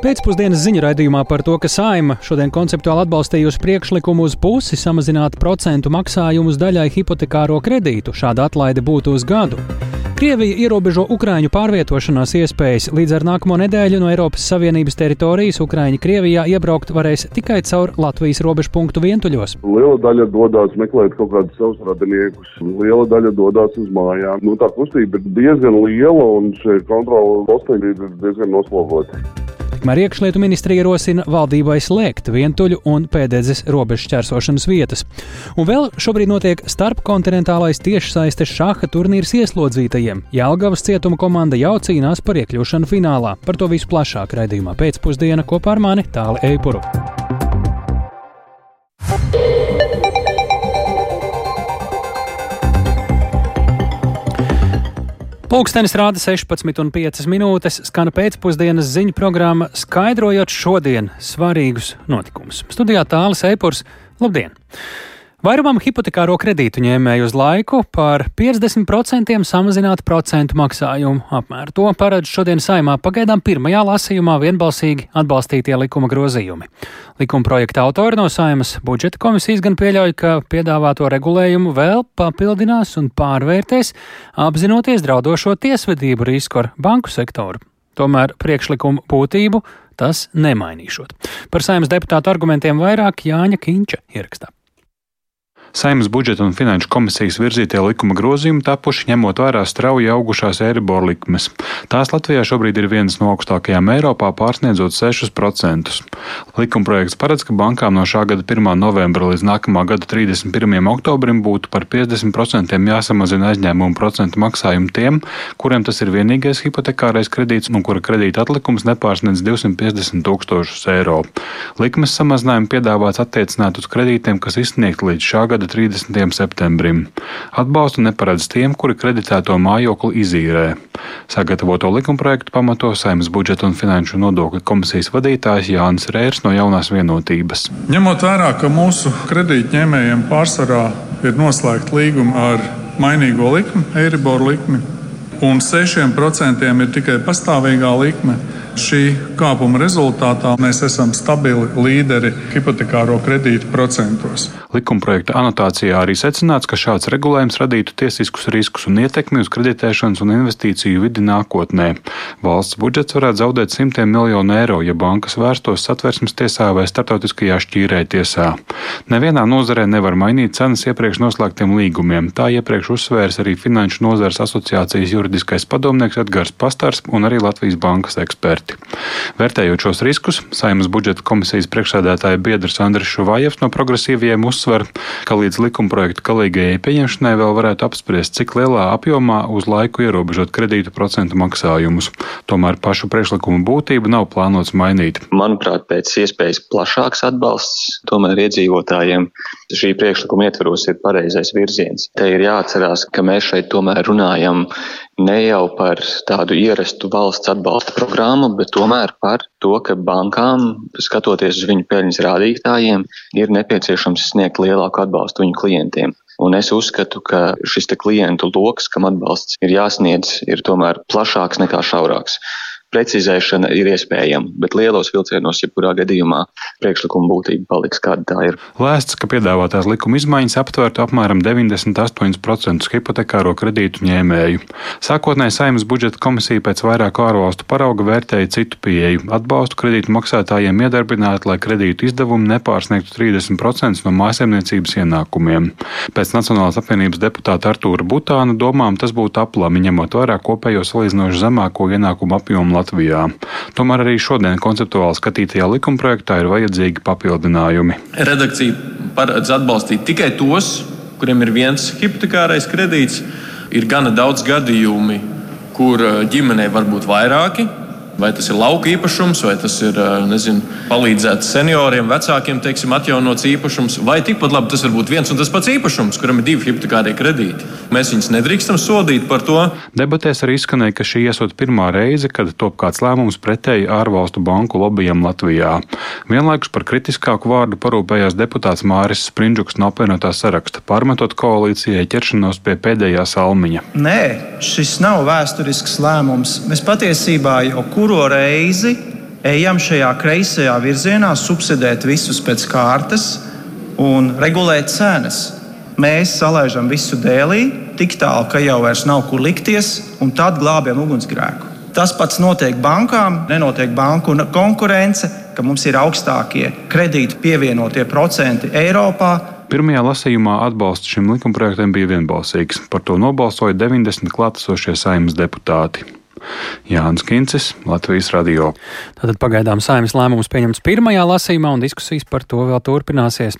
Pēcpusdienas ziņu raidījumā par to, ka Saima šodien konceptuāli atbalstījusi priekšlikumu uz pusi samazināt procentu maksājumus daļai hipotekāro kredītu. Šāda atlaide būtu uz gadu. Krievija ierobežo Ukrāņu pārvietošanās iespējas. Līdz ar nākamo nedēļu no Eiropas Savienības teritorijas Ukrāņi Krievijā iebraukt varēs tikai caur Latvijas robežu punktu vientuļos. Liela daļa dodas meklēt kaut kādus savus radiniekus, liela daļa dodas uz mājām. Nu, tā kustība ir diezgan liela un šie kontrola posteņi ir diezgan noslogoti. Tikmēr iekšlietu ministrija ierosina valdībai slēgt vientuļu un pēdējais robežu šķērsošanas vietas. Un vēl šobrīd notiek starpkontinentālais tiešsaistes šaha turnīrs ieslodzītajiem. Jālgavas cietuma komanda jau cīnās par iekļūšanu finālā. Par to visu plašāk raidījumā pēcpusdiena kopā ar mani Tāli Eipuru. Pūkstens rāda 16,5 minūtes, skana pēcpusdienas ziņu programma, skaidrojot šodien svarīgus notikumus. Studijā tālāk Eipurs, labdien! Vairumam hipotekāro kredītu ņēmēju uz laiku par 50% samazināt procentu maksājumu apmēru. To paredz šodien saimā pagaidām pirmajā lasījumā vienbalsīgi atbalstītie likuma grozījumi. Likuma projekta autori no saimas budžeta komisijas gan pieļauj, ka piedāvāto regulējumu vēl papildinās un pārvērtēs, apzinoties draudošo tiesvedību risku ar banku sektoru. Tomēr priekšlikumu būtību tas nemainīšot. Par saimnes deputātu argumentiem vairāk Jāņa Kīņča ierakstā. Saimnes budžeta un finanšu komisijas virzītie likuma grozījumi tapuši ņemot vērā strauji augušās eiribor likmes. Tās Latvijā šobrīd ir vienas no augstākajām Eiropā, pārsniedzot 6%. Likumprojekts paredz, ka bankām no šā gada 1. novembra līdz nākamā gada 31. oktobrim būtu par 50% jāsamazina aizņēmumu procentu maksājumu tiem, kuriem tas ir vienīgais hipotekārais kredīts un kura kredīta atlikums nepārsniedz 250 tūkstošus eiro. Likmes samazinājumu piedāvāts attiecināt uz kredītiem, kas izsniegti līdz šā gada gada 30. septembrim. Atbalstu neparedz tiem, kuri kreditēto mājokli izīrē. Sagatavoto likumprojektu pamato Saimnes budžeta un finanšu nodokļu komisijas vadītājs Jānis Rērs no jaunās vienotības. Ņemot vērā, ka mūsu kredītņēmējiem pārsvarā ir noslēgta līguma ar mainīgo likmi, Eiribor likmi, un 6% ir tikai pastāvīgā likme, Šī kāpuma rezultātā mēs esam stabili līderi hipotekāro kredītu procentos. Likumprojekta anotācijā arī secināts, ka šāds regulējums radītu tiesiskus riskus un ietekmi uz kreditēšanas un investīciju vidi nākotnē. Valsts budžets varētu zaudēt simtiem miljonu eiro, ja bankas vērstos satversmes tiesā vai startautiskajā šķīrētiesā. Nevienā nozarē nevar mainīt cenas iepriekš noslēgtiem līgumiem. Tā iepriekš uzsvērs arī Finanšu nozares asociācijas juridiskais padomnieks Edgars Pastars un arī Latvijas bankas eksperti. Vērtējot šos riskus, Saimas budžeta komisijas priekšsēdētāja biedrs Andris Šuvājevs no progresīviem uzsver, ka līdz likumprojekta galīgajai pieņemšanai vēl varētu apspriest, cik lielā apjomā uz laiku ierobežot kredītu procentu maksājumus. Tomēr pašu priekšlikumu būtību nav plānots mainīt. Manuprāt, pēc iespējas plašāks atbalsts tomēr iedzīvotājiem šī priekšlikuma ietvaros ir pareizais virziens. Te ir jāatcerās, ka mēs šeit tomēr runājam ne jau par tādu ierastu valsts atbalsta programmu, bet tomēr par to, ka bankām, skatoties uz viņu peļņas rādītājiem, ir nepieciešams sniegt lielāku atbalstu viņu klientiem. Un es uzskatu, ka šis klientu lokus, kam atbalsts ir jāsniedz, ir tomēr plašāks nekā šaurāks precizēšana ir iespējama, bet lielos vilcienos, jebkurā gadījumā, priekšlikuma būtība paliks kāda tā ir. Lēsts, ka piedāvātās likuma izmaiņas aptvērtu apmēram 98% hipotekāro kredītu ņēmēju. Sākotnēji saimnes budžeta komisija pēc vairāku ārvalstu parauga vērtēja citu pieeju - atbalstu kredītu maksātājiem iedarbināt, lai kredītu izdevumi nepārsniegtu 30% no mājasemniecības ienākumiem. Pēc Nacionālās apvienības deputāta Artūra Butāna domām tas būtu aplami, ņemot vērā kopējo salīdzinoši zemāko ienākumu apjomu Latvijā. Tomēr arī šodien konceptuāli skatītajā likumprojektā ir vajadzīgi papildinājumi. Redakcija paredz atbalstīt tikai tos, kuriem ir viens hipotekārais kredīts. Ir gana daudz gadījumi, kur ģimenei var būt vairāki Vai tas ir lauka īpašums, vai tas ir nezinu, palīdzēt senioriem, vecākiem, teiksim, atjaunots īpašums, vai tikpat labi tas var būt viens un tas pats īpašums, kuram ir divi hipotekārie kredīti. Mēs viņus nedrīkstam sodīt par to. Debatēs arī izskanēja, ka šī esot pirmā reize, kad top kāds lēmums pretēji ārvalstu banku lobbyiem Latvijā. Vienlaikus par kritiskāku vārdu parūpējās deputāts Māris Sprindžuks no apvienotā saraksta, pārmetot koalīcijai ķeršanos pie pēdējā salmiņa. Nē, šis nav vēsturisks lēmums. Mēs patiesībā jau kuru kuro reizi ejam šajā kreisajā virzienā, subsidēt visus pēc kārtas un regulēt cenas. Mēs salaižam visu dēlī, tik tālu, ka jau vairs nav kur likties, un tad glābjam ugunsgrēku. Tas pats notiek bankām, nenotiek banku konkurence, ka mums ir augstākie kredīti pievienotie procenti Eiropā. Pirmajā lasījumā atbalsts šim likumprojektam bija vienbalsīgs. Par to nobalsoja 90 klātesošie saimnes deputāti. Jānis Kincis, Latvijas radio. Tātad pagaidām saimnes lēmums pieņemts pirmajā lasījumā, un diskusijas par to vēl turpināsies.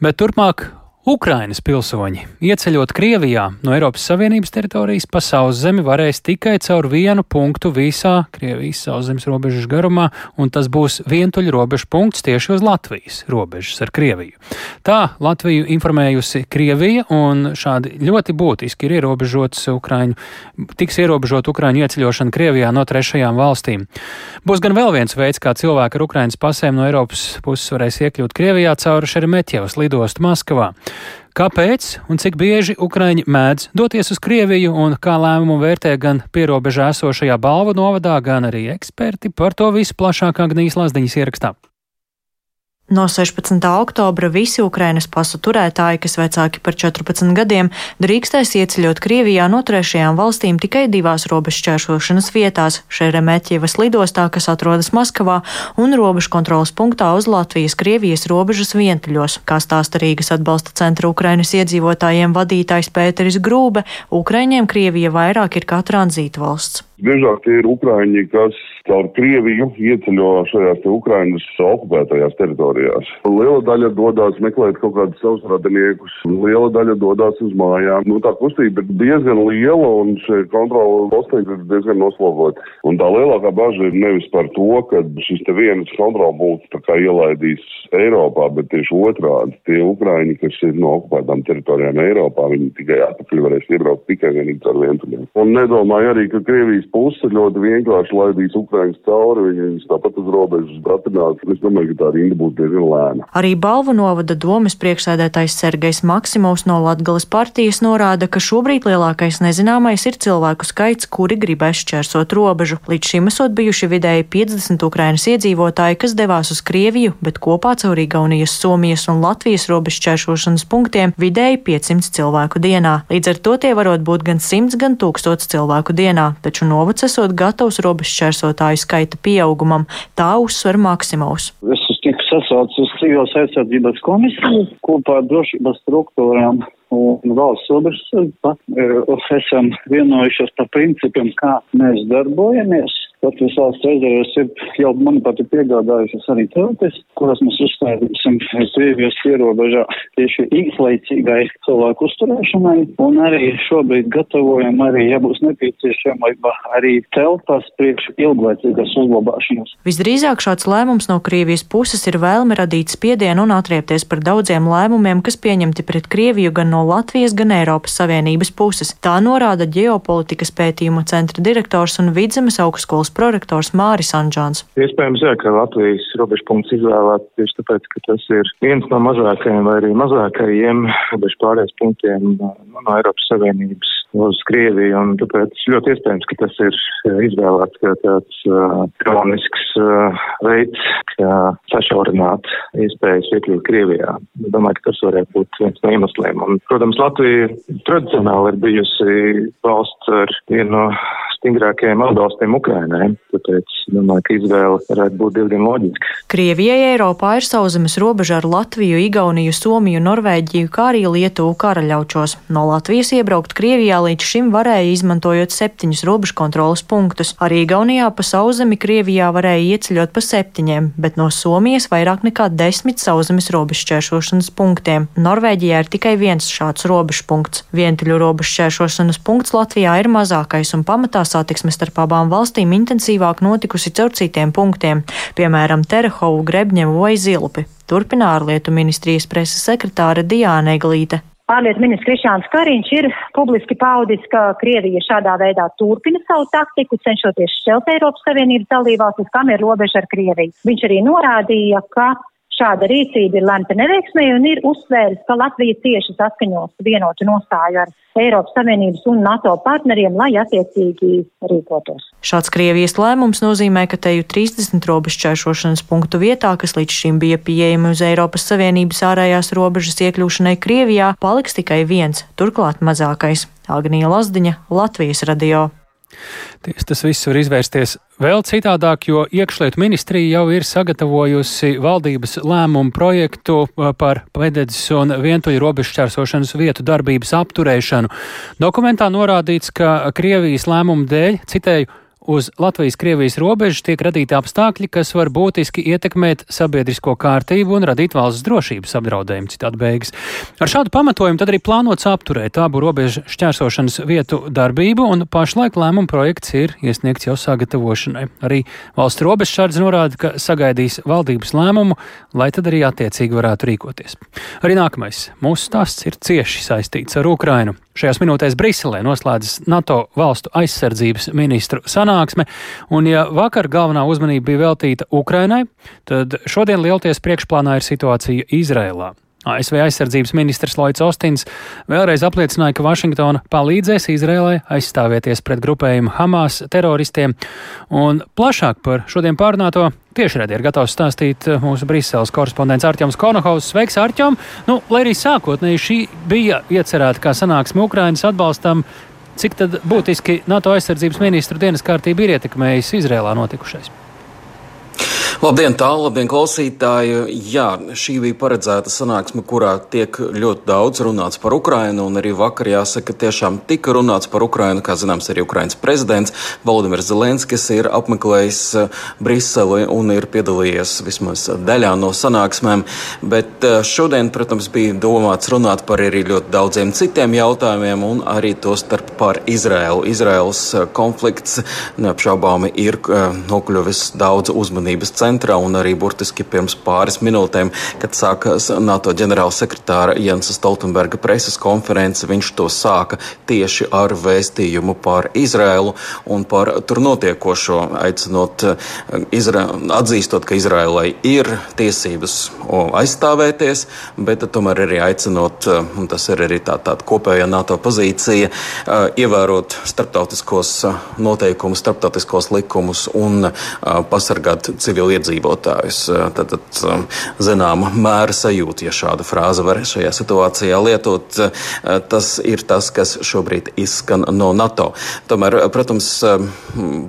Bet turpmāk Ukrainas pilsoņi, ieceļot Krievijā no Eiropas Savienības teritorijas pa sauszemi, varēs tikai caur vienu punktu visā Krievijas sauszemes robežas garumā, un tas būs vientuļu robežu punkts tieši uz Latvijas robežas ar Krieviju. Tā Latviju informējusi Krievija, un šādi ļoti būtiski ir ierobežots Ukraiņu, tiks ierobežot Ukraiņu ieceļošana Krievijā no trešajām valstīm. Būs gan vēl viens veids, kā cilvēki ar Ukraiņas pasēm no Eiropas puses varēs iekļūt Krievijā caur Šeremetjevas lidostu Maskavā. Kāpēc un cik bieži Ukraiņi mēdz doties uz Krieviju un kā lēmumu vērtē gan pierobežā esošajā balvu novadā, gan arī eksperti par to visu plašākā Gnīs Lazdiņas ierakstā. No 16. oktobra visi Ukrainas pasu turētāji, kas vecāki par 14 gadiem, drīkstēs ieceļot Krievijā no trešajām valstīm tikai divās robežšķēršošanas vietās - Šeremetjevas lidostā, kas atrodas Maskavā, un robežu kontrolas punktā uz Latvijas-Krievijas robežas vientuļos. Kā stāsta Rīgas atbalsta centra Ukrainas iedzīvotājiem vadītājs Pēteris Grūbe, Ukraiņiem Krievija vairāk ir kā tranzīta valsts. Biežāk tie ir Ukrāņi, kas caur Krieviju ieceļo šajās te Ukrainas okupētajās teritorijās. Liela daļa dodas meklēt kaut kādus savus radiniekus, liela daļa dodas uz mājām. Nu, tā kustība ir diezgan liela un šie kontrola posteņi ir diezgan noslogoti. Un tā lielākā bažas ir nevis par to, ka šis te viens kontrola punkts tā kā ielaidīs Eiropā, bet tieši otrādi tie Ukrāņi, kas ir no okupētām teritorijām Eiropā, viņi tikai atpakaļ varēs iebraukt tikai vienīgi ar vientuļiem. Un nedomāju arī, ka Krievijas puse ļoti vienkārši laidīs Ukraiņas cauri, viņus tāpat uz robežas bratinās. Es domāju, ka tā rinda būs diezgan lēna. Arī balvu novada domas priekšsēdētājs Sergejs Maksimovs no Latgales partijas norāda, ka šobrīd lielākais nezināmais ir cilvēku skaits, kuri gribēs šķērsot robežu. Līdz šim esot bijuši vidēji 50 Ukrainas iedzīvotāji, kas devās uz Krieviju, bet kopā caur Igaunijas, Somijas un Latvijas robežu šķēršošanas punktiem vidēji 500 cilvēku dienā. Līdz ar to tie varot būt gan 100, gan 1000 cilvēku dienā, taču no novads esot gatavs robežšķērsotāju skaita pieaugumam, tā uzsver Maksimovs. Es tiku sasaucis uz civilās aizsardzības komisiju kopā ar drošības struktūrām un valsts robežsardze. Esam vienojušies par principiem, kā mēs darbojamies. Latvijas valsts rezerves ir jau mani pati piegādājušas arī teltis, kuras mēs uzstādīsim Krievijas ierobežā tieši īslaicīgai cilvēku uzturēšanai, un arī šobrīd gatavojam arī, ja būs nepieciešamība, arī telpas priekš ilglaicīgas uzglabāšanas. Visdrīzāk šāds lēmums no Krievijas puses ir vēlme radīt spiedienu un atriepties par daudziem lēmumiem, kas pieņemti pret Krieviju gan no Latvijas, gan Eiropas Savienības puses. Tā norāda ģeopolitikas pētījumu centra direktors un vidzemes augstskolas skolas prorektors Māris Anģāns. Iespējams, jā, ka Latvijas robežpunkts izvēlēt tieši tāpēc, ka tas ir viens no mazākajiem vai arī mazākajiem robežu pārējais punktiem no Eiropas Savienības uz Krieviju, un tāpēc ļoti iespējams, ka tas ir izvēlēts kā tāds uh, kronisks uh, veids, kā sašaurināt iespējas iekļūt Krievijā. Domāju, ka tas varētu būt viens no iemesliem. Un, protams, Latvija tradicionāli ir bijusi valsts ar vienu no stingrākajiem atbalstiem Ukrainai, tāpēc domāju, ka izvēle varētu būt diezgan loģiska. Krievijai Eiropā ir sauszemes robeža ar Latviju, Igauniju, Somiju, Norvēģiju, kā arī Lietuvu karaļaučos. No Latvijas iebraukt Krievijā līdz šim varēja izmantojot septiņus robežu kontrolas punktus. Arī Igaunijā pa sauszemi Krievijā varēja ieceļot pa septiņiem, bet no Somijas vairāk nekā desmit sauszemes robežu šķēršošanas punktiem. Norvēģijā ir tikai viens šāds robežu punkts. Vientuļu robežu šķēršošanas punkts Latvijā ir mazākais un pamatā satiksme starp abām valstīm intensīvāk notikusi caur citiem punktiem, piemēram, Terehovu, Grebņevu vai Zilpi. Turpina ārlietu ministrijas preses sekretāre Diāna Eglīte. Ārlietu ministrs Krišāns Kariņš ir publiski paudis, ka Krievija šādā veidā turpina savu taktiku, cenšoties šķelt Eiropas Savienības dalībvalstis, kam ir robeža ar Krieviju. Viņš arī norādīja, ka šāda rīcība ir lemta neveiksmē un ir uzsvērs, ka Latvija tieši saskaņos vienotu nostāju ar Eiropas Savienības un NATO partneriem, lai attiecīgi rīkotos. Šāds Krievijas lēmums nozīmē, ka teju 30 robežšķēršošanas punktu vietā, kas līdz šim bija pieejami uz Eiropas Savienības ārējās robežas iekļūšanai Krievijā, paliks tikai viens, turklāt mazākais - Agnija Lazdiņa, Latvijas radio. Ties, tas viss var izvērsties vēl citādāk, jo iekšlietu ministrija jau ir sagatavojusi valdības lēmumu projektu uh, par pededzes un vientuļu robežšķērsošanas vietu darbības apturēšanu. Dokumentā norādīts, ka Krievijas lēmumu dēļ, citēju, uz Latvijas-Krievijas robežas tiek radīti apstākļi, kas var būtiski ietekmēt sabiedrisko kārtību un radīt valsts drošības apdraudējumu. Citādi beigas. Ar šādu pamatojumu tad arī plānots apturēt abu robežu šķērsošanas vietu darbību, un pašlaik lēmuma projekts ir iesniegts jau sagatavošanai. Arī valsts robežsardze norāda, ka sagaidīs valdības lēmumu, lai tad arī attiecīgi varētu rīkoties. Arī nākamais mūsu stāsts ir cieši saistīts ar Ukrainu. Šajās minūtēs Briselē noslēdzas NATO valstu aizsardzības ministru sanāksme, un ja vakar galvenā uzmanība bija veltīta Ukrainai, tad šodien lielties priekšplānā ir situācija Izrēlā. ASV aizsardzības ministrs Lloyds Ostins vēlreiz apliecināja, ka Vašingtona palīdzēs Izrēlai aizstāvieties pret grupējumu Hamas teroristiem, un plašāk par šodien pārunāto tiešraidē ir gatavs stāstīt mūsu Briseles korespondents Arķems Konohaus. Sveiks, Arķem! Nu, lai arī sākotnēji šī bija iecerēta kā sanāksme Ukrainas atbalstam, cik būtiski NATO aizsardzības ministru dienas kārtība ir ietekmējusi Izrēlā notikušais? Labdien, tālu, labdien, klausītāji! Jā, šī bija paredzēta sanāksme, kurā tiek ļoti daudz runāts par Ukrainu, un arī vakar jāsaka, tiešām tika runāts par Ukrainu. Kā zināms, arī Ukrainas prezidents Valdemirs Zelenskis ir apmeklējis eh, Briseli un ir piedalījies vismaz daļā no sanāksmēm. Bet eh, šodien, protams, bija domāts runāt par arī ļoti daudziem citiem jautājumiem, un arī to starp par Izraēlu. Izraēlas eh, konflikts neapšaubāmi ir nokļuvis daudz uzmanības centrā centrā un arī burtiski pirms pāris minūtēm, kad sākās NATO ģenerālsekretāra Jensa Stoltenberga preses konference, viņš to sāka tieši ar vēstījumu par Izrēlu un par tur notiekošo, aicinot eh, Izra atzīstot, ka Izrēlai ir tiesības aizstāvēties, bet tomēr arī aicinot, eh, un tas ir arī tā, tāda kopējā NATO pozīcija, eh, ievērot starptautiskos noteikumus, starptautiskos likumus un pasargāt civiliedzīvotājus iedzīvotājus. Tad, tad zināma mēra sajūta, ja šāda frāze var šajā situācijā lietot, tas ir tas, kas šobrīd izskan no NATO. Tomēr, protams,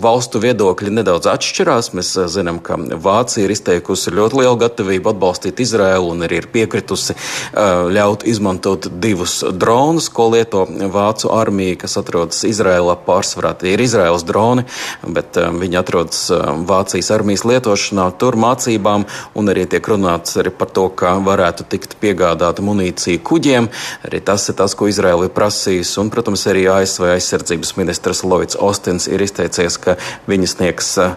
valstu viedokļi nedaudz atšķirās. Mēs zinām, ka Vācija ir izteikusi ļoti lielu gatavību atbalstīt Izraēlu un arī ir piekritusi ļaut izmantot divus dronus, ko lieto Vācu armija, kas atrodas Izraēlā pārsvarā. Tie ir Izraēlas droni, bet viņi atrodas Vācijas armijas lietošanā runāt tur mācībām, un arī tiek runāts arī par to, ka varētu tikt piegādāta munīcija kuģiem. Arī tas ir tas, ko Izraela ir prasījusi. Un, protams, arī ASV aizsardzības ministrs Lovits Ostins ir izteicies, ka viņi sniegs eh,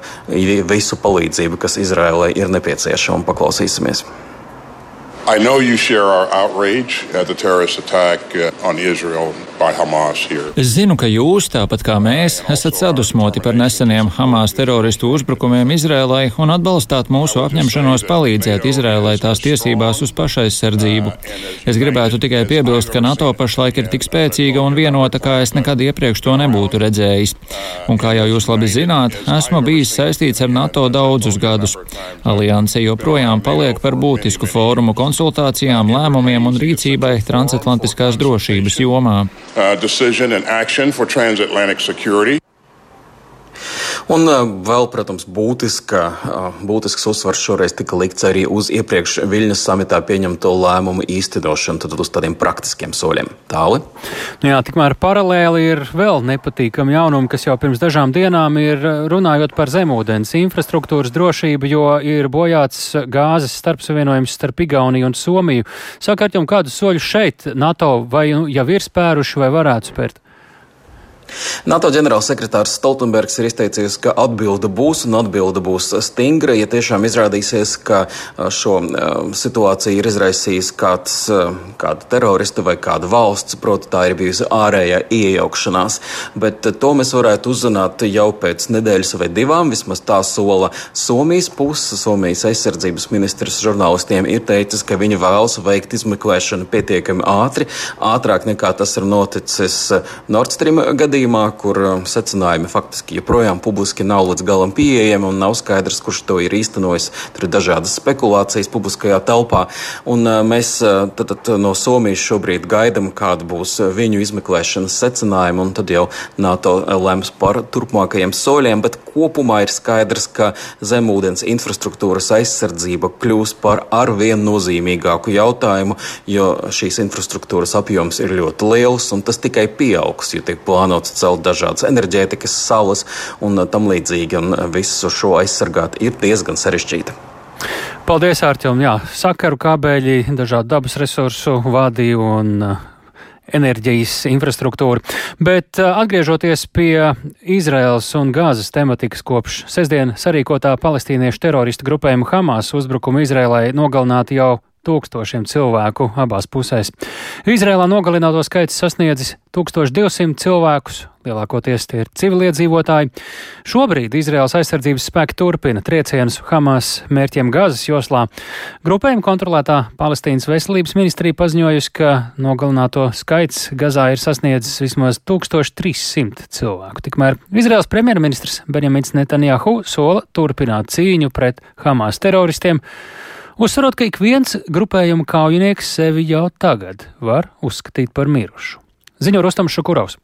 visu palīdzību, kas Izraēlai ir nepieciešama. Paklausīsimies! I know you share our outrage at the terrorist attack uh, on Israel. Es zinu, ka jūs, tāpat kā mēs, esat sadusmoti par neseniem Hamas teroristu uzbrukumiem Izrēlai un atbalstāt mūsu apņemšanos palīdzēt Izrēlai tās tiesībās uz pašaizsardzību. Es gribētu tikai piebilst, ka NATO pašlaik ir tik spēcīga un vienota, kā es nekad iepriekš to nebūtu redzējis. Un kā jau jūs labi zināt, esmu bijis saistīts ar NATO daudzus gadus. Alianse joprojām paliek par būtisku fórumu konsultācijām, lēmumiem un rīcībai transatlantiskās drošības jomā. uh, decision and action for transatlantic security. Un vēl, protams, būtiska, būtisks uzsvars šoreiz tika likts arī uz iepriekš Viļņas samitā pieņemto lēmumu īstenošanu, tad uz tādiem praktiskiem soļiem. Tāli? Nu jā, tikmēr paralēli ir vēl nepatīkami jaunumi, kas jau pirms dažām dienām ir runājot par zemūdens infrastruktūras drošību, jo ir bojāts gāzes starpsavienojums starp Igauniju un Somiju. Sakārt, jums kādus soļus šeit NATO vai nu, jau ir spēruši vai varētu spērt? NATO ģenerālsekretārs Stoltenbergs ir izteicies, ka atbilde būs un atbilde būs stingra, ja tiešām izrādīsies, ka šo situāciju ir izraisījis kāds, kāda terorista vai kāda valsts, proti tā ir bijusi ārējā iejaukšanās. Bet to mēs varētu uzzināt jau pēc nedēļas vai divām, vismaz tā sola Somijas puse. Somijas aizsardzības ministrs žurnālistiem ir teicis, ka viņi vēlas veikt izmeklēšanu pietiekami ātri, ātrāk nekā tas ir noticis Nord Stream gadījumā, kur um, secinājumi faktiski joprojām publiski nav līdz galam pieejami un nav skaidrs, kurš to ir īstenojis. Tur ir dažādas spekulācijas publiskajā telpā. Un uh, mēs uh, tad, tad no Somijas šobrīd gaidām, kāda būs viņu izmeklēšanas secinājuma, un tad jau NATO lems par turpmākajiem soļiem. Bet kopumā ir skaidrs, ka zemūdens infrastruktūras aizsardzība kļūs par arvien nozīmīgāku jautājumu, jo šīs infrastruktūras apjoms ir ļoti liels un tas tikai pieaugs, jo tiek plānots celt dažādas enerģētikas salas un tam līdzīgi, un visu šo aizsargāt ir diezgan sarežģīti. Paldies, Ārķim! Jā, sakaru kābeļi, dažādu dabas resursu vadi un uh, enerģijas infrastruktūru. Bet uh, atgriežoties pie Izraels un Gāzes tematikas kopš sestdien sarīkotā palestīniešu teroristu grupējuma Hamas uzbrukuma Izrēlai nogalināti jau tūkstošiem cilvēku abās pusēs. Izrēlā nogalināto skaits sasniedzis 1200 cilvēkus, lielākoties tie ir civiliedzīvotāji. Šobrīd Izraels aizsardzības spēki turpina triecienus Hamas mērķiem Gazas joslā. Grupējuma kontrolētā Palestīnas veselības ministrija paziņojusi, ka nogalināto skaits Gazā ir sasniedzis vismaz 1300 cilvēku. Tikmēr Izraels premjerministrs Benjamins Netanjahu sola turpināt cīņu pret Hamas teroristiem. Uzsverot, ka ik viens grupējuma kaujinieks sevi jau tagad var uzskatīt par mirušu. Ziņo Rostams Šukurovs.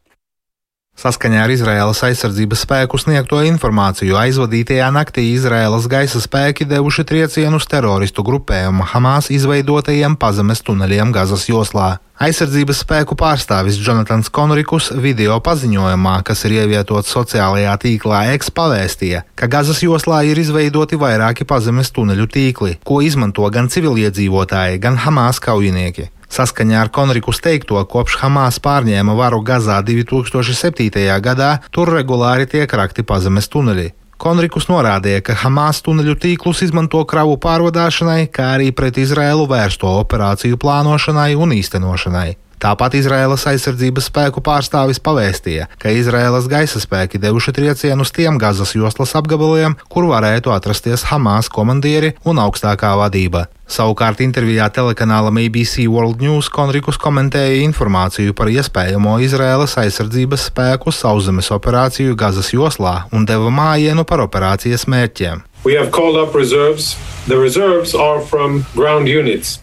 Saskaņā ar Izraēlas aizsardzības spēku sniegto informāciju aizvadītajā naktī Izraēlas gaisa spēki devuši triecienus teroristu grupējumu Hamas izveidotajiem pazemes tuneļiem Gazas joslā. Aizsardzības spēku pārstāvis Jonatans Konrikus video paziņojumā, kas ir ievietots sociālajā tīklā X, pavēstīja, ka Gazas joslā ir izveidoti vairāki pazemes tuneļu tīkli, ko izmanto gan civiliedzīvotāji, gan Hamas kaujinieki. Saskaņā ar Konrikus teikto, kopš Hamas pārņēma varu Gazā 2007. gadā, tur regulāri tiek rakti pazemes tuneļi. Konrikus norādīja, ka Hamas tuneļu tīklus izmanto kravu pārvadāšanai, kā arī pret Izraēlu vērsto operāciju plānošanai un īstenošanai. Tāpat Izraēlas aizsardzības spēku pārstāvis pavēstīja, ka Izraēlas gaisa spēki devuši triecienus tiem Gazas joslas apgabaliem, kur varētu atrasties Hamas komandieri un augstākā vadība. Savukārt intervijā telekanālam ABC World News Konrikus komentēja informāciju par iespējamo Izraēlas aizsardzības spēku sauszemes operāciju Gazas joslā un deva mājienu par operācijas mērķiem.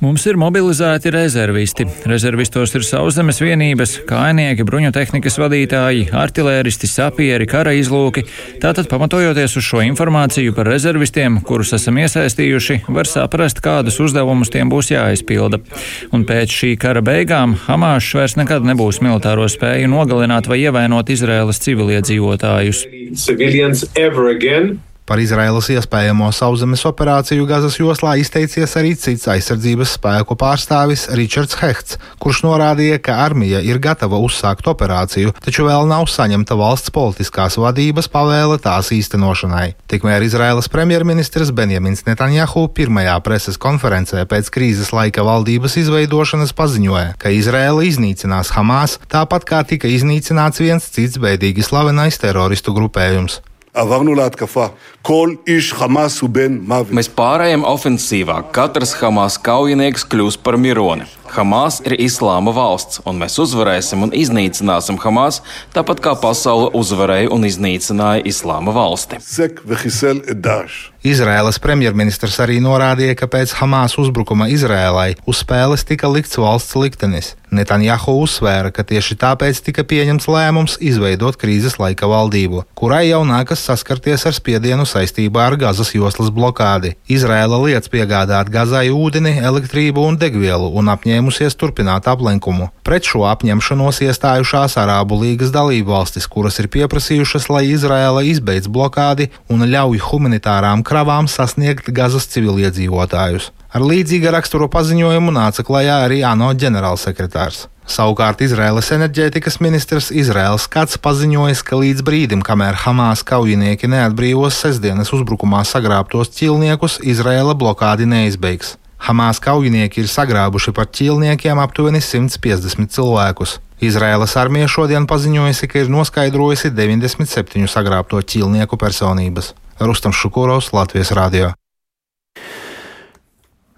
Mums ir mobilizēti rezervisti. Rezervistos ir sauszemes vienības, kainieki, bruņotehnikas vadītāji, artilēristi, sapieri, kara izlūki. Tātad, pamatojoties uz šo informāciju par rezervistiem, kurus esam iesaistījuši, var saprast, kādus uzdevumus tiem būs jāizpilda. Un pēc šī kara beigām Hamāšs vairs nekad nebūs militāro spēju nogalināt vai ievainot Izraēlas civiliedzīvotājus. Par Izraēlas iespējamo sauszemes operāciju Gazas joslā izteicies arī cits aizsardzības spēku pārstāvis Ričards Hehts, kurš norādīja, ka armija ir gatava uzsākt operāciju, taču vēl nav saņemta valsts politiskās vadības pavēle tās īstenošanai. Tikmēr Izraēlas premjerministrs Benjamins Netanjahu pirmajā preses konferencē pēc krīzes laika valdības izveidošanas paziņoja, ka Izraēla iznīcinās Hamas, tāpat kā tika iznīcināts viens cits bēdīgi slavenais teroristu grupējums. עברנו להתקפה. כל איש חמאס הוא בן מוות. Mēs pārējām ofensīvā. Katrs Hamas kaujinieks kļūs par mironi. Hamas ir islāma valsts, un mēs uzvarēsim un iznīcināsim Hamas, tāpat kā pasaule uzvarēja un iznīcināja islāma valsti. Izraēlas premjerministrs arī norādīja, ka pēc Hamas uzbrukuma Izrēlai uz spēles tika likts valsts liktenis. Netanjahu uzsvēra, ka tieši tāpēc tika pieņemts lēmums izveidot krīzes laika valdību, kurai jau nākas saskarties ar spiedienu saistībā ar Gazas joslas blokādi. Izraēla liec piegādāt Gazai ūdeni, elektrību un degvielu un apņēmusies turpināt aplenkumu. Pret šo apņemšanos iestājušās Arābu līgas dalību valstis, kuras ir pieprasījušas, lai Izraēla izbeidz blokādi un ļauj humanitārām kravām sasniegt Gazas civiliedzīvotājus. Ar līdzīga rakstura paziņojumu nāca klajā arī ANO ģenerālsekretārs. Savukārt Izraēlas enerģētikas ministrs Izraels Kats paziņojis, ka līdz brīdim, kamēr Hamas kaujinieki neatbrīvos sestdienas uzbrukumā sagrābtos ķilniekus, Izraēla blokādi neizbeigs. Hamas kaujinieki ir sagrābuši par ķīlniekiem aptuveni 150 cilvēkus. Izraēlas armija šodien paziņojusi, ka ir noskaidrojusi 97 sagrābto ķīlnieku personības. Rustam Šukurovs, Latvijas Rādio.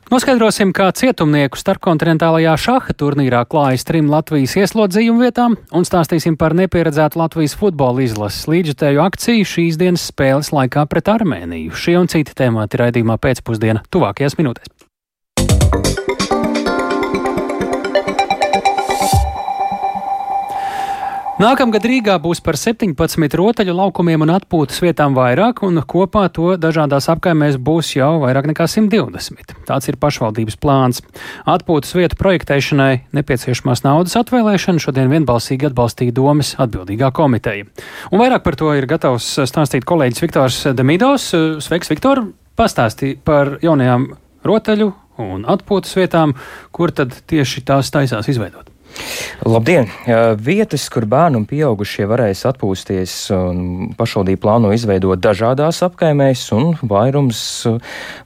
Noskaidrosim, kā cietumnieku starpkontinentālajā šaha turnīrā klājas trim Latvijas ieslodzījumu vietām un stāstīsim par nepieredzētu Latvijas futbola izlases līdzjutēju akciju šīs dienas spēles laikā pret Armēniju. Šie un citi temati raidījumā pēcpusdienā tuvākajās minūtēs. Nākamgad Rīgā būs par 17 rotaļu laukumiem un atpūtas vietām vairāk, un kopā to dažādās apkaimēs būs jau vairāk nekā 120. Tāds ir pašvaldības plāns. Atpūtas vietu projektēšanai nepieciešamās naudas atvēlēšanu šodien vienbalsīgi atbalstīja domas atbildīgā komiteja. Un vairāk par to ir gatavs stāstīt kolēģis Viktors Demidovs. Sveiks, Viktor! Pastāstīja par jaunajām rotaļu un atpūtas vietām, kur tad tieši tās taisās izveidot. Labdien! Vietas, kur bērni un pieaugušie varēs atpūsties, pašvaldība plāno izveidot dažādās apkaimēs, un vairums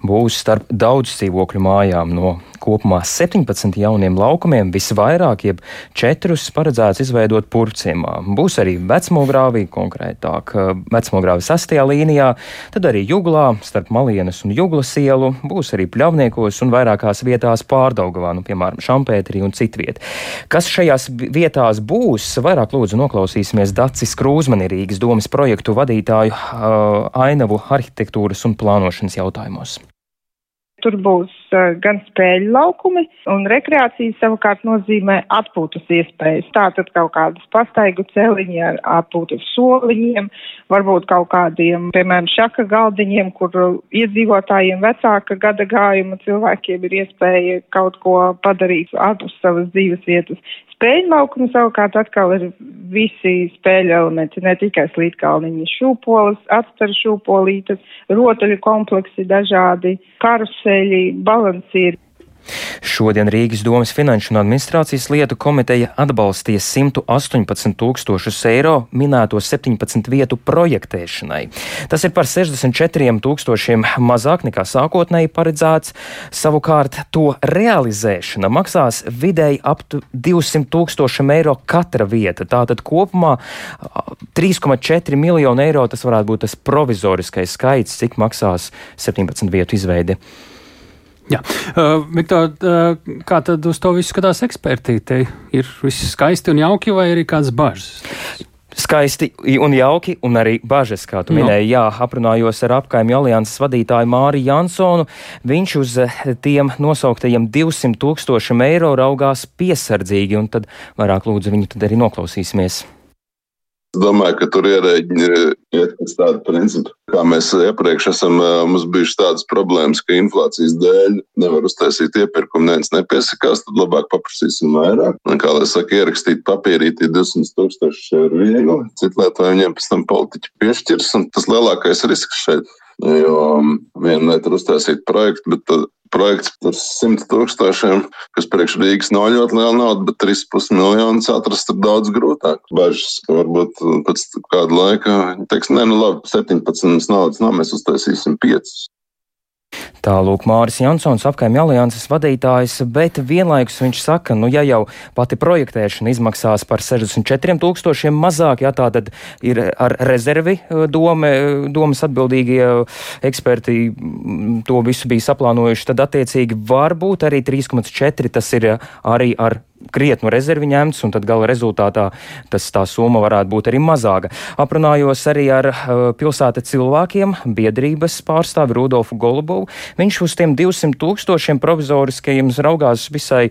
būs starp daudz dzīvokļu mājām no kopumā 17 jauniem laukumiem, visvairāk, jeb četrus paredzēts izveidot purcimā. Būs arī vecmogrāvī, konkrētāk vecmogrāvī sastajā līnijā, tad arī juglā starp Malienas un Juglas ielu, būs arī pļavniekos un vairākās vietās pārdaugavā, nu, piemēram, Šampēterī un citviet. Kas šajās vietās būs, vairāk lūdzu noklausīsimies Dacis Krūzmani Rīgas domas projektu vadītāju uh, ainavu arhitektūras un plānošanas jautājumos. Tur būs uh, gan spēļu laukumi, un rekreācija savukārt nozīmē atpūtas iespējas. Tātad kaut kādas pastaigu celiņi ar atpūtas soliņiem, varbūt kaut kādiem, piemēram, šaka galdiņiem, kur iedzīvotājiem vecāka gada gājuma cilvēkiem ir iespēja kaut ko padarīt ārpus savas dzīves vietas. Spēļu laukumi savukārt atkal ir visi spēļu elementi, ne tikai slīdkalniņi, šūpoles, atstaru šūpolītes, rotaļu kompleksi dažādi, karuseļi, balansīri. Šodien Rīgas domas finanšu un administrācijas lietu komiteja atbalstīja 118 tūkstošus eiro minēto 17 vietu projektēšanai. Tas ir par 64 tūkstošiem mazāk nekā sākotnēji paredzēts. Savukārt to realizēšana maksās vidēji ap 200 tūkstošiem eiro katra vieta. Tātad kopumā 3,4 miljonu eiro tas varētu būt tas provizoriskais skaits, cik maksās 17 vietu izveide. Jā, uh, Viktor, uh, kā tad uz to visu skatās ekspertīte? Ir viss skaisti un jauki, vai arī kādas bažas? Skaisti un jauki, un arī bažas, kā tu no. minēji. Jā, aprunājos ar apkaimju alianses vadītāju Māriju Jansonu. Viņš uz tiem nosauktajiem 200 tūkstošiem eiro raugās piesardzīgi, un tad vairāk lūdzu viņu tad arī noklausīsimies. Es domāju, ka tur ierēģi iet pēc tāda principa, kā mēs iepriekš esam, mums bijušas tādas problēmas, ka inflācijas dēļ nevar uztaisīt iepirkumu, neviens nepiesakās, tad labāk paprasīsim vairāk. Un, kā lai saka, ierakstīt papīrītī 200 tūkstoši ir viegli, citu lietu viņiem pēc tam politiķi piešķirs, un tas lielākais risks šeit. Jo viena lieta ir uztaisīt projektu, bet projekts par 100 tūkstošiem, kas priekš Rīgas nav ļoti liela nauda, bet 3,5 miljonus atrast ir daudz grūtāk. Bažas, ka varbūt pēc kāda laika teiks, nē, nu labi, 17 naudas nav, mēs uztaisīsim 5. Tālūk Māris Jansons, apkaimja alianses vadītājs, bet vienlaikus viņš saka, nu ja jau pati projektēšana izmaksās par 64 tūkstošiem mazāk, ja tā tad ir ar rezervi eh, doma, domas atbildīgie eksperti to visu bija saplānojuši, tad attiecīgi varbūt arī 3,4 tas ir arī ar krietnu rezervi ņemts, un tad gala rezultātā tas, tā summa varētu būt arī mazāka. Aprunājos arī ar uh, pilsēta cilvēkiem, biedrības pārstāvi Rudolfu Golubovu. Viņš uz tiem 200 tūkstošiem provizoriskajiem raugās visai,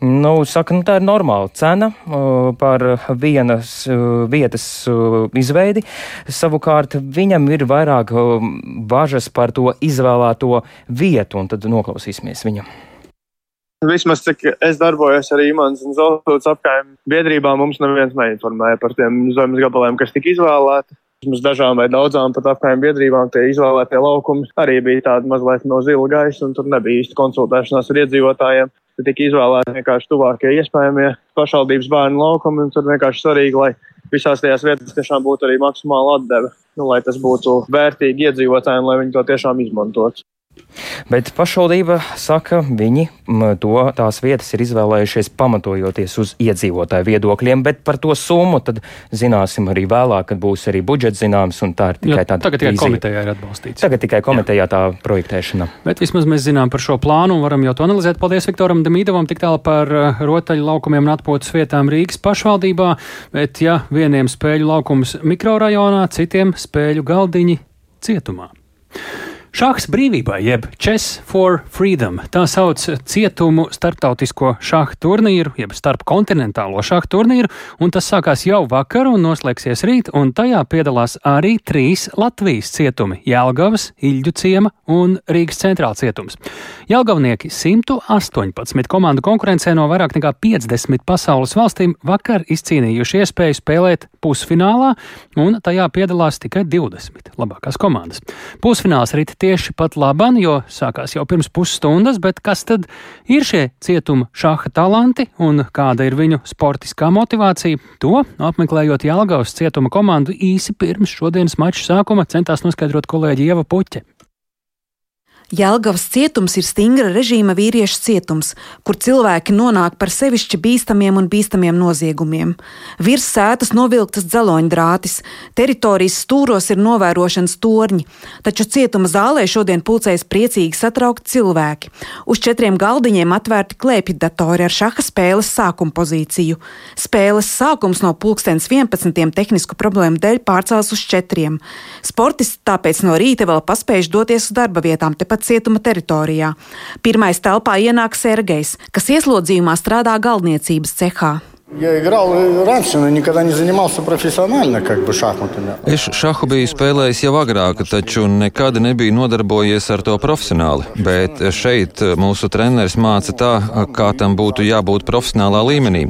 nu, saka, nu tā ir normāla cena uh, par vienas uh, vietas izveidi. Savukārt viņam ir vairāk bažas par to izvēlēto vietu, un tad noklausīsimies viņam. Vismaz cik es darbojos arī Imants un Zeltūtas apkaimē biedrībā, mums neviens neinformēja par tiem zemes gabaliem, kas tika izvēlēti. Mums dažām vai daudzām pat apkaimē biedrībām tie izvēlētie laukumi arī bija tādi mazliet no zila gaisa, un tur nebija īsti konsultēšanās ar iedzīvotājiem. tika izvēlēti vienkārši tuvākie iespējamie pašvaldības bērnu laukumi. Tur vienkārši svarīgi, lai visās tajās vietās tiešām būtu arī maksimāla atdeve, nu, lai tas būtu vērtīgi iedzīvotājiem, lai viņi to tiešām izmantotu. Bet pašvaldība saka, viņi to tās vietas ir izvēlējušies pamatojoties uz iedzīvotāju viedokļiem, bet par to summu tad zināsim arī vēlāk, kad būs arī budžets zināms, un tā ir tikai Jā, tāda. Tagad tikai komitejā ir atbalstīts. Tagad tikai komitejā tā projektēšana. Bet vismaz mēs zinām par šo plānu un varam jau to analizēt. Paldies Viktoram Demīdovam tik tālu par uh, rotaļu laukumiem un atpūtas vietām Rīgas pašvaldībā, bet ja vieniem spēļu laukums mikrorajonā, citiem spēļu galdiņi cietumā. Šahs brīvībai, jeb Chess for Freedom, tā sauc cietumu starptautisko šaha turnīru, jeb starpkontinentālo šaha turnīru, un tas sākās jau vakar un noslēgsies rīt, un tajā piedalās arī trīs Latvijas cietumi - Jelgavas, Iļģu ciema un Rīgas centrāla cietums. Jelgavnieki 118 komandu konkurencē no vairāk nekā 50 pasaules valstīm vakar izcīnījuši iespēju spēlēt pusfinālā, un tajā piedalās tikai 20 labākās komandas. Pusfināls rīt tieši pat laban, jo sākās jau pirms pusstundas, bet kas tad ir šie cietuma šaha talanti un kāda ir viņu sportiskā motivācija? To apmeklējot Jālgavas cietuma komandu īsi pirms šodienas mača sākuma centās noskaidrot kolēģi Ieva Puķe. Jelgavas cietums ir stingra režīma vīriešu cietums, kur cilvēki nonāk par sevišķi bīstamiem un bīstamiem noziegumiem. Virs sētas novilktas dzeloņdrātis, teritorijas stūros ir novērošanas torņi, taču cietuma zālē šodien pulcējas priecīgi satraukti cilvēki. Uz četriem galdiņiem atvērti klēpju datori ar šaha spēles sākuma pozīciju. Spēles sākums no pulkstens 11. tehnisku problēmu dēļ pārcēlts uz četriem. Sportisti tāpēc no rīta vēl paspējuši doties uz darba vietām tepat cietuma teritorijā. Pirmais telpā ienāk Sergejs, kas ieslodzījumā strādā galdniecības cehā. Я играл раньше, но никогда не занимался профессионально, как бы šахmatами. Es šahu biju spēlējis jau agrāk, taču nekad nebiju nodarbojies ar to profesionāli. Bet šeit mūsu treneris māca tā, kā tam būtu jābūt profesionālā līmenī.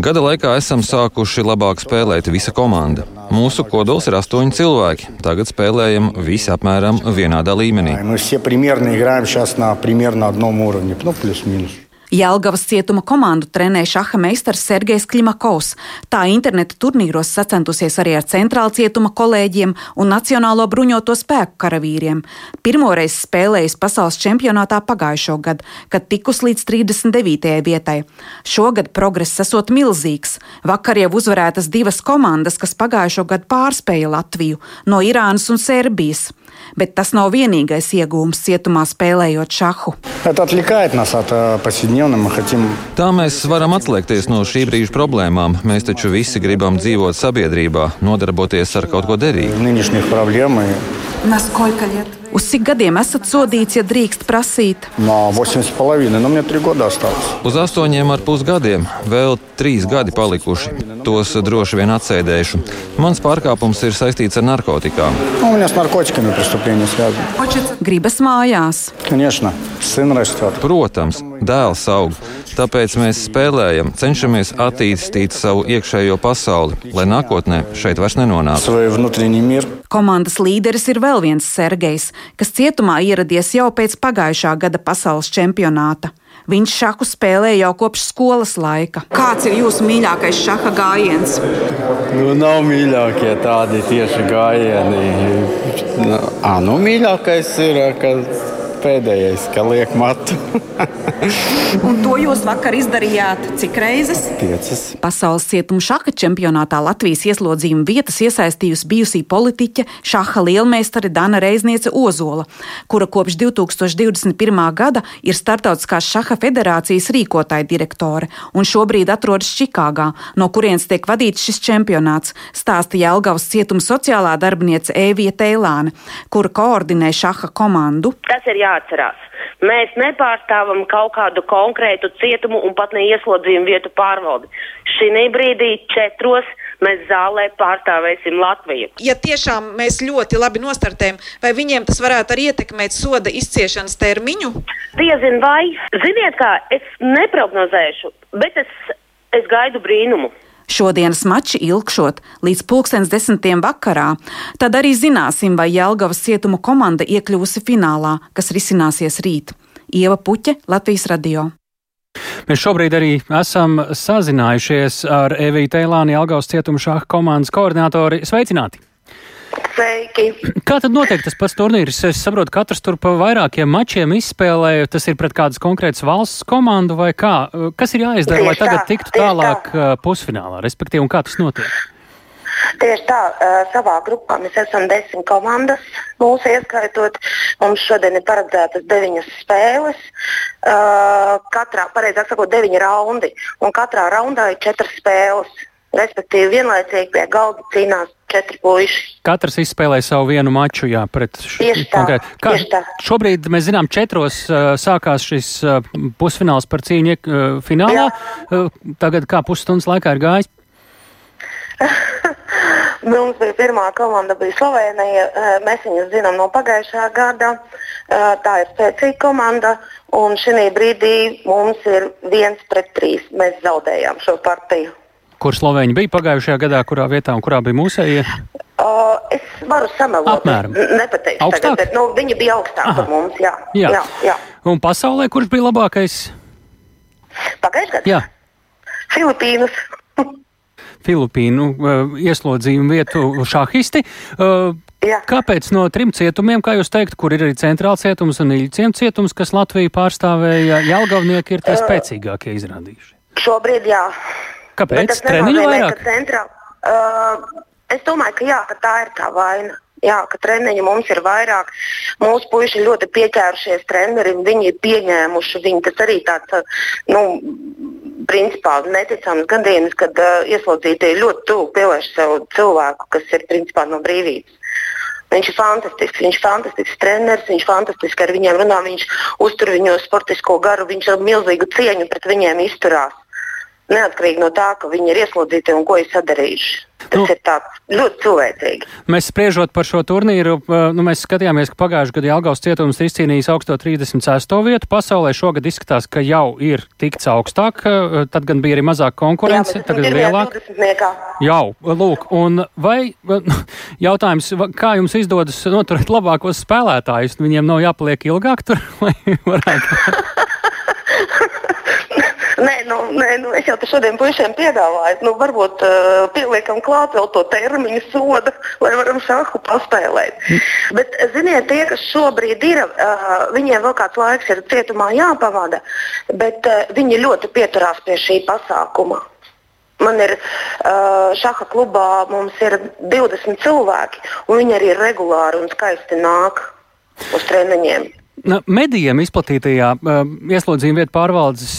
Gada laikā esam sākuši labāk spēlēt visa komanda. Mūsu kodols ir astoņi cilvēki. Tagad spēlējam visi apmēram vienādā līmenī. Мы все примерно играем сейчас на примерно одном уровне, ну плюс-минус. Jelgavas cietuma komandu trenē šaha meistars Sergejs Klimakovs. Tā interneta turnīros sacentusies arī ar centrāla cietuma kolēģiem un Nacionālo bruņoto spēku karavīriem. Pirmoreiz spēlējis pasaules čempionātā pagājušo gadu, kad tikus līdz 39. vietai. Šogad progress esot milzīgs. Vakar jau uzvarētas divas komandas, kas pagājušo gadu pārspēja Latviju no Irānas un Serbijas. Bet tas nav vienīgais iegūms cietumā spēlējot šahu. Это отвлекает нас от э, повседневного. Мы хотим Tā mēs varam atslēgties no šī brīža problēmām. Mēs taču visi gribam dzīvot sabiedrībā, nodarboties ar kaut ko derīgu. нынешних проблем и Uz cik gadiem esat sodīts, ja drīkst prasīt? на 8 с половиной, но мне три года осталось. Uz astoņiem ar pus gadiem vēl trīs gadi palikuši. Tos droši vien atsēdēšu. Mans pārkāpums ir saistīts ar narkotikām. Ну, у меня с наркотиками преступления связаны. Gribas mājās. Конечно, сын растет. Protams, dēls aug. Tāpēc mēs spēlējam, cenšamies attīstīt savu iekšējo pasauli, lai nākotnē šeit vairs nenonāktu. Komandas līderis ir vēl viens Sergejs, kas cietumā ieradies jau pēc pagājušā gada pasaules čempionāta. Viņš šaku spēlēja jau kopš skolas laika. Kāds ir jūsu mīļākais šaha gājiens? Nu, nav mīļākie tādi tieši gājieni. Nu, ā, nu, mīļākais ir, kad pēdējais, ka liek matu. Un to jūs vakar izdarījāt cik reizes? Piecas. Pasaules cietuma šaha čempionātā Latvijas ieslodzījuma vietas iesaistījusi bijusī politiķe šaha lielmeistare Dana Reizniece Ozola, kura kopš 2021. gada ir Startautiskās šaha federācijas rīkotāja direktore un šobrīd atrodas Čikāgā, no kurienes tiek vadīts šis čempionāts, stāsta Jelgavas cietuma sociālā darbiniece Ēvija Teilāne, kura koordinē šaha komandu. Tas ir jāatcerās. Mēs nepārstāvam kaut kādu konkrētu cietumu un pat ne ieslodzījumu vietu pārvaldi. Šī brīdī četros mēs zālē pārstāvēsim Latviju. Ja tiešām mēs ļoti labi nostartējam, vai viņiem tas varētu arī ietekmēt soda izciešanas termiņu? Diezin vai, ziniet kā, es neprognozēšu, bet es, es gaidu brīnumu. Šodienas mači ilgšot līdz pulkstens desmitiem vakarā, tad arī zināsim, vai Jelgavas cietuma komanda iekļūsi finālā, kas risināsies rīt. Ieva Puķe, Latvijas radio. Mēs šobrīd arī esam sazinājušies ar Eviju Teilāni, Algaus cietuma šāha komandas koordinātori. Sveicināti! Sveiki! Kā tad notiek tas pats turnīrs? Es saprotu, katrs tur pa vairākiem mačiem izspēlē. Tas ir pret kādas konkrētas valsts komandu vai kā? Kas ir jāizdara, lai tagad tiktu tālāk tā. pusfinālā, respektīvi, un kā tas notiek? Tieši tā, savā grupā mēs esam desmit komandas. Mūsu ieskaitot, mums šodien ir paredzētas deviņas spēles. Katrā, pareizāk sakot, deviņi raundi. Un katrā raundā ir četras spēles. Respektīvi, vienlaicīgi pie galda cīnās četri puiši. Katrs izspēlē savu vienu maču, jā, pret šo konkrētu. Kā tā. šobrīd mēs zinām, četros uh, sākās šis uh, pusfināls par cīņu uh, finālā. Uh, tagad kā pusstundas laikā ir gājis? Mums bija pirmā komanda, bija Slovenija. Mēs viņus zinām no pagājušā gada. Tā ir spēcīga komanda. Un šī brīdī mums ir viens pret trīs. Mēs zaudējām šo partiju. Kur Slovēņi bija pagājušajā gadā, kurā vietā un kurā bija mūsējie? Uh, es varu samelot. Apmēram. Nepateikšu Augstāk? tagad, bet nu, viņi bija augstāk par mums. Jā. Jā. Jā, jā. Un pasaulē, kurš bija labākais? Pagājušajā gadā? Jā. Filipīnas. Filipīnu uh, ieslodzījumu vietu šahisti. Uh, Jā. Kāpēc no trim cietumiem, kā jūs teikt, kur ir arī centrāls cietums un īļciem cietums, kas Latviju pārstāvēja, Jelgavnieki ir tie spēcīgākie izrādījuši? Šobrīd jā. Kāpēc? Treniņu vairāk? Centrā, uh, es domāju, ka, jā, ka tā ir tā vaina. Jā, ka treniņi mums ir vairāk. Mūsu puiši ļoti pieķērušies trenerim, viņi ir pieņēmuši. Viņi tas arī tāds, nu, principā neticams gadījums, kad uh, ieslodzītie ļoti tuvu pievērš sev cilvēku, kas ir principā no brīvības. Viņš ir fantastisks, viņš ir fantastisks treneris, viņš fantastiski ar viņiem runā, viņš uztur viņu sportisko garu, viņš ar milzīgu cieņu pret viņiem izturās. Neatkarīgi no tā, ka viņi ir ieslodzīti un ko ir sadarījuši. Tas nu, ir tāds ļoti cilvēcīgi. Mēs spriežot par šo turnīru, uh, nu, mēs skatījāmies, ka pagājušajā gadā Jelgavas cietums ir izcīnījis augsto 36. vietu. Pasaulē šogad izskatās, ka jau ir tikts augstāk, uh, tad gan bija arī mazāk konkurence, Jā, tagad ir lielāk. Jau, lūk, un vai jautājums, kā jums izdodas noturēt labākos spēlētājus? Viņiem nav jāpaliek ilgāk tur, vai varētu? Nē, nu, nē nu, es jau te šodien puišiem piedāvāju, nu, varbūt uh, pieliekam klāt vēl to termiņu sodu, lai varam šāhu paspēlēt. Bet, ziniet, tie, kas šobrīd ir, uh, viņiem vēl kāds laiks ir cietumā jāpavada, bet uh, viņi ļoti pieturās pie šī pasākuma. Man ir uh, šāda klubā, mums ir 20 cilvēki, un viņi arī regulāri un skaisti nāk uz treniņiem. Medijiem izplatītajā ieslodzījuma vietu pārvaldes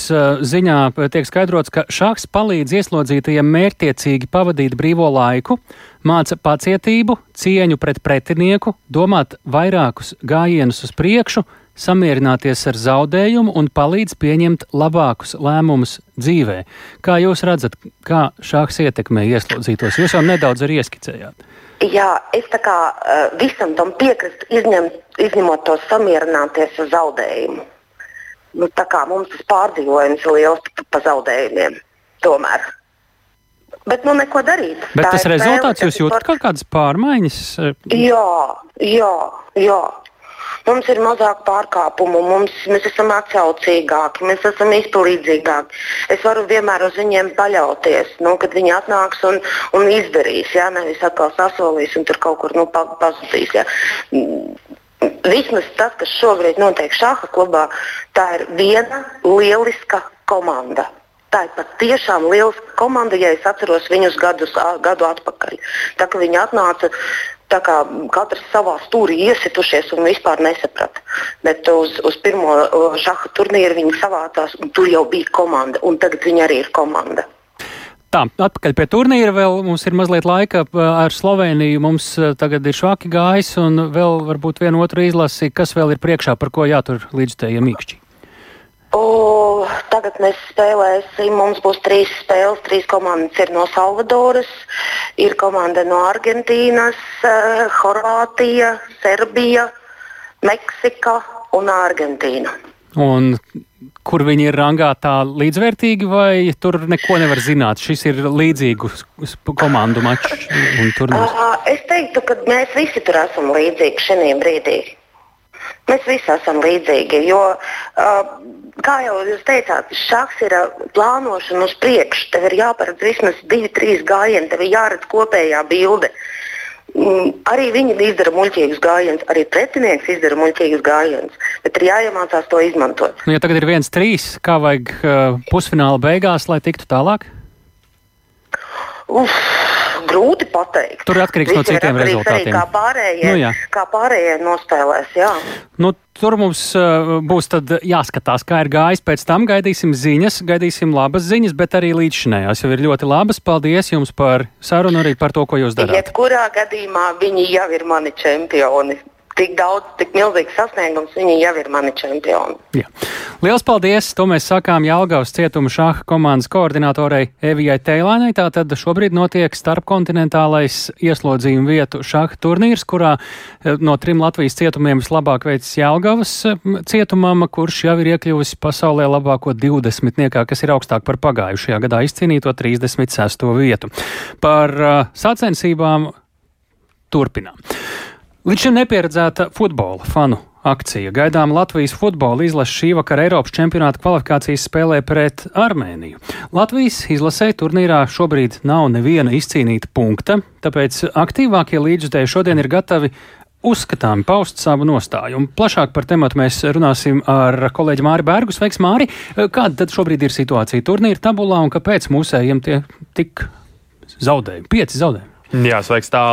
ziņā tiek skaidrots, ka šāks palīdz ieslodzītajiem mērķtiecīgi pavadīt brīvo laiku, māca pacietību, cieņu pret pretinieku, domāt vairākus gājienus uz priekšu, samierināties ar zaudējumu un palīdz pieņemt labākus lēmumus dzīvē. Kā jūs redzat, kā šāks ietekmē ieslodzītos? Jūs jau nedaudz arī ieskicējāt. Jā, es tā kā uh, visam tam piekrītu, izņem, izņemot to samierināties ar zaudējumu. Nu, tā kā mums tas pārdzīvojums ir liels pa, pa zaudējumiem. Tomēr. Bet nu neko darīt. Bet Tā tas rezultāts jūs jūtat kaut kādas pārmaiņas? Jā, jā, jā. Mums ir mazāk pārkāpumu, mums, mēs esam atsaucīgāki, mēs esam izpildīgāki. Es varu vienmēr uz viņiem paļauties, nu, kad viņi atnāks un, un izdarīs. Jā, nevis atkal sasolīs un tur kaut kur nu, pa, pazudīs. Jā. Vismaz tas, kas šobrīd notiek šāda klubā, tā ir viena lieliska komanda. Tā ir patiešām liela komanda, ja es atceros viņus gadus, gadu atpakaļ. Tā kā viņi atnāca, tā kā katrs savā stūrī iesitušies un vispār nesaprata. Bet uz, uz pirmo šāda turnīru viņi savācās, un tur jau bija komanda, un tagad viņi arī ir komanda. Tā, atpakaļ pie turnīra vēl mums ir mazliet laika ar Sloveniju. Mums tagad ir švaki gājis un vēl varbūt vienu otru izlasi, kas vēl ir priekšā, par ko jātur līdz tējiem īkšķi. O, tagad mēs spēlēsim. Mums būs trīs spēles. Trīs komandas ir no Salvadoras, ir komanda no Argentīnas, uh, Horvātija, Serbija, Meksika un Argentīna. Un kur viņi ir rangā tā līdzvērtīgi, vai tur neko nevar zināt? Šis ir līdzīgu komandu mačs turnīrs. Uh, es teiktu, ka mēs visi tur esam līdzīgi šajā brīdī. Mēs visi esam līdzīgi, jo uh, kā jau jūs teicāt, šachs ir plānošana uz priekšu. Tev ir jāparedz vismaz divi, trīs gājieni, tev ir jāredz kopējā bilde. Mm, arī viņi izdara muļķīgus gājienus, arī pretinieks izdara muļķīgus gājienus, bet ir jāiemācās to izmantot. Nu, ja tagad ir viens trīs, kā vajag uh, pusfināla beigās, lai tiktu tālāk? Uf, grūti pateikt. Tur atkarīgs no citiem rezultātiem. Arī, kā pārējie, nu, jā. kā pārējie nospēlēs. Jā. Nu, tur mums uh, būs jāskatās, kā ir gājis. Pēc tam gaidīsim ziņas, gaidīsim labas ziņas, bet arī līdzšinējās jau ir ļoti labas. Paldies jums par sarunu arī par to, ko jūs darāt. Jebkurā gadījumā viņi jau ir mani čempioni tik daudz, tik milzīgs sasniegums, viņi jau ir mani čempioni. Jā. Lielas paldies! To mēs sakām Jālgavas cietuma šāha komandas koordinatorei Evijai Teilānai. Tātad šobrīd notiek starpkontinentālais ieslodzījuma vietu šāha turnīrs, kurā eh, no trim Latvijas cietumiem vislabāk veicis Jālgavas eh, cietumam, kurš jau ir iekļuvis pasaulē labāko 20. niekā, kas ir augstāk par pagājušajā gadā izcīnīto 36. vietu. Par uh, sacensībām turpinām. Līdz šim nepieredzēta futbola fanu akcija. Gaidām Latvijas futbola izlase šī vakara Eiropas čempionāta kvalifikācijas spēlē pret Armēniju. Latvijas izlasē turnīrā šobrīd nav neviena izcīnīta punkta, tāpēc aktīvākie līdzjutēji šodien ir gatavi uzskatāmi paust savu nostāju. Un plašāk par tematu mēs runāsim ar kolēģi Māri Bērgu. Sveiks, Māri! Kāda tad šobrīd ir situācija turnīra tabulā un kāpēc mūsējiem tie tik zaudējumi? Pieci zaudējumi. Jā, sveiks tā.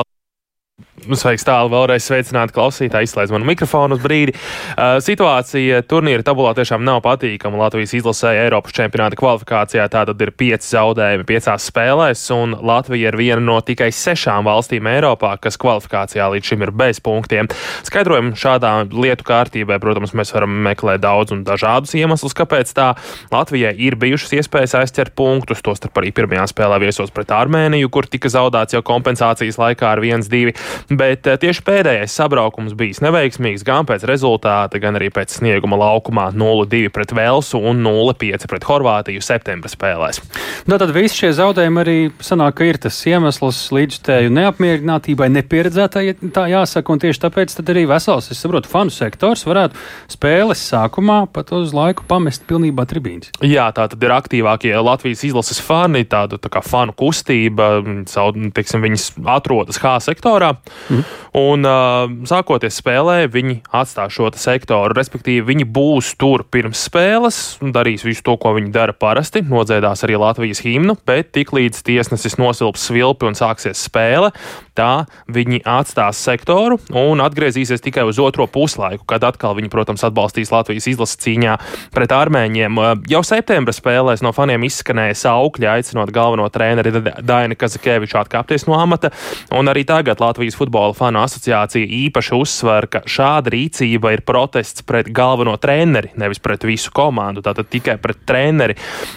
Sveiks, tālu vēlreiz sveicināt klausītāju, izslēdz manu mikrofonu uz brīdi. Uh, situācija turnīra tabulā tiešām nav patīkama. Latvijas izlasēja Eiropas čempionāta kvalifikācijā. Tātad ir pieci zaudējumi piecās spēlēs, un Latvija ir viena no tikai sešām valstīm Eiropā, kas kvalifikācijā līdz šim ir bez punktiem. Skaidrojumu šādā lietu kārtībai, protams, mēs varam meklēt daudz un dažādus iemeslus, kāpēc tā Latvijai ir bijušas iespējas aizķert punktus, tostarp arī pirmajā spēlē viesos pret Armēniju, kur tika zaudēts jau kompensācijas laikā ar 1-2 bet eh, tieši pēdējais sabraukums bijis neveiksmīgs gan pēc rezultāta, gan arī pēc snieguma laukumā 0-2 pret Velsu un 0-5 pret Horvātiju septembra spēlēs. Nu, tad visi šie zaudējumi arī sanāk, ka ir tas iemesls līdzstēju neapmierinātībai, nepieredzētai, tā jāsaka, un tieši tāpēc arī vesels, es saprotu, fanu sektors varētu spēles sākumā pat uz laiku pamest pilnībā tribīnes. Jā, tā tad ir aktīvākie Latvijas izlases fani, tāda tā kā fanu kustība, savu, teiksim, viņas atrodas H sektorā. Mm. Un uh, sākoties spēlē, viņi atstās šo sektoru. Respektīvi, viņi būs tur pirms spēles, darīs visu to, ko viņi dara parasti, nodziedās arī Latvijas himnu, bet tiklīdz tiesnesis nosilps svilpi un sāksies spēle, tā viņi atstās sektoru un atgriezīsies tikai uz otro puslaiku, kad atkal viņi, protams, atbalstīs Latvijas izlases cīņā pret armēņiem. Jau septembra spēlēs no faniem izskanēja saukļi, aicinot galveno treneri Dainu Kazakeviču atkāpties no amata, un arī tagad Latvijas futbola fanu asociācija īpaši uzsver, ka šāda rīcība ir protests pret galveno treneri, nevis pret visu komandu, tātad tikai pret treneri.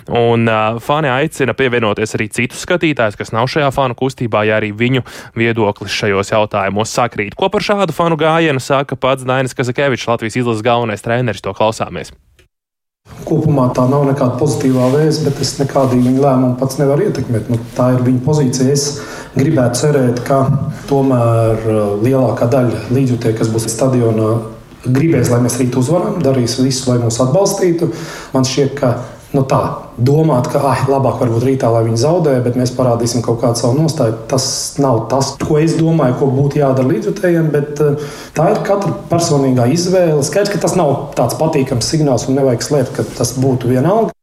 Un uh, fani aicina pievienoties arī citus skatītājus, kas nav šajā fanu kustībā, ja arī viņu viedoklis šajos jautājumos sakrīt. Ko par šādu fanu gājienu saka pats Dainis Kazakevičs, Latvijas izlases galvenais treneris? To klausāmies. Kopumā tā nav nekāda pozitīvā vēsts, bet es nekādīgi viņa lēmumu pats nevaru ietekmēt. Nu, tā ir viņa pozīcija. Es gribētu cerēt, ka tomēr uh, lielākā daļa līdzjutēji, kas būs stadionā, gribēs, lai mēs rīt uzvaram, darīs visu, lai mūs atbalstītu. Man šķiet, ka nu tā, domāt, ka ah, labāk varbūt rītā, lai viņi zaudē, bet mēs parādīsim kaut kādu savu nostāju. Tas nav tas, ko es domāju, ko būtu jādara līdzjutējiem, bet uh, tā ir katra personīgā izvēle. Skaidrs, ka tas nav tāds patīkams signāls un nevajag slēpt, ka tas būtu vienalga.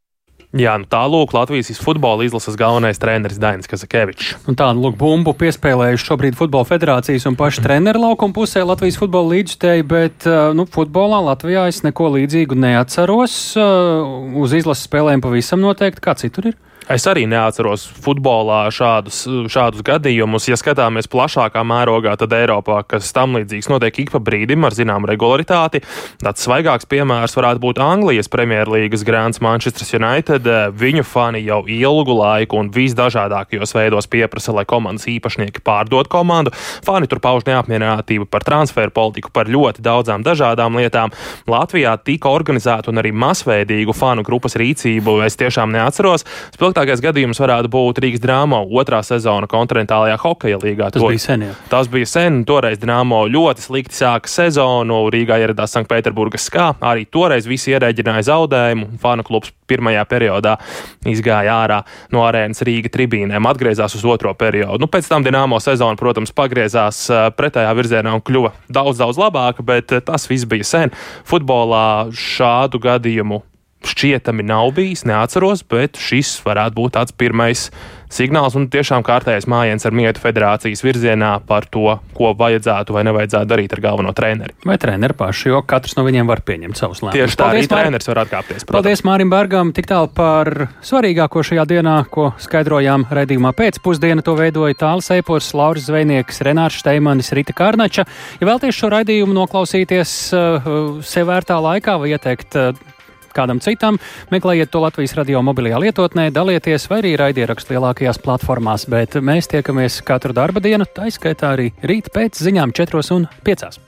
Jā, nu tālūk Latvijas futbola izlases galvenais treneris Dainis Kazakevičs. Un tādu lūk bumbu piespēlējuši šobrīd futbola federācijas un paši treneru laukuma pusē Latvijas futbola līdzstēji, bet nu, futbolā Latvijā es neko līdzīgu neatceros. Uz izlases spēlēm pavisam noteikti kā citur ir. Es arī neatceros futbolā šādus, šādus gadījumus. Ja skatāmies plašākā mērogā, tad Eiropā, kas tam līdzīgs, notiek ik pa brīdim ar zināmu regularitāti. Tāds svaigāks piemērs varētu būt Anglijas Premjerlīgas grāns Manchester United. Viņu fani jau ilgu laiku un visdažādākajos veidos pieprasa, lai komandas īpašnieki pārdod komandu. Fani tur pauž neapmierinātību par transferu politiku, par ļoti daudzām dažādām lietām. Latvijā tika organizēta un arī masveidīgu fanu grupas rīcību es tiešām neatceros. Spilgt sliktākais gadījums varētu būt Rīgas drāma otrā sezona kontinentālajā hokeja līgā. Tas to, bija sen. Jā. Tas bija sen. Toreiz drāma ļoti slikti sāka sezonu. Rīgā ieradās Sanktpēterburgas skā. Arī toreiz visi ierēģināja zaudējumu. Fanu klubs pirmajā periodā izgāja ārā no arēnas Rīga tribīnēm, atgriezās uz otro periodu. Nu, pēc tam Dienāmo sezona, protams, pagriezās pretējā virzienā un kļuva daudz, daudz labāka, bet tas viss bija sen. Futbolā šādu gadījumu šķietami nav bijis, neatceros, bet šis varētu būt tāds pirmais signāls un tiešām kārtējais mājiens ar mietu federācijas virzienā par to, ko vajadzētu vai nevajadzētu darīt ar galveno treneri. Vai treneri paši, jo katrs no viņiem var pieņemt savus lēmumus. Tieši tā, Paldies, arī treneris var atkāpties. Protams. Paldies Mārim Bergam, tik tālu par svarīgāko šajā dienā, ko skaidrojām redzījumā pēcpusdienā. To veidoja Tāls Eipors, Lauris Zvejnieks, Renārs Steimanis, Rita Kārnača. Ja vēlties šo raidījumu noklausīties uh, sev vērtā laikā vai ieteikt uh, kādam citam, meklējiet to Latvijas radio mobilajā lietotnē, dalieties vai arī raidierakstu lielākajās platformās, bet mēs tiekamies katru darba dienu, tā izskaitā arī rīt pēc ziņām 4 un 5.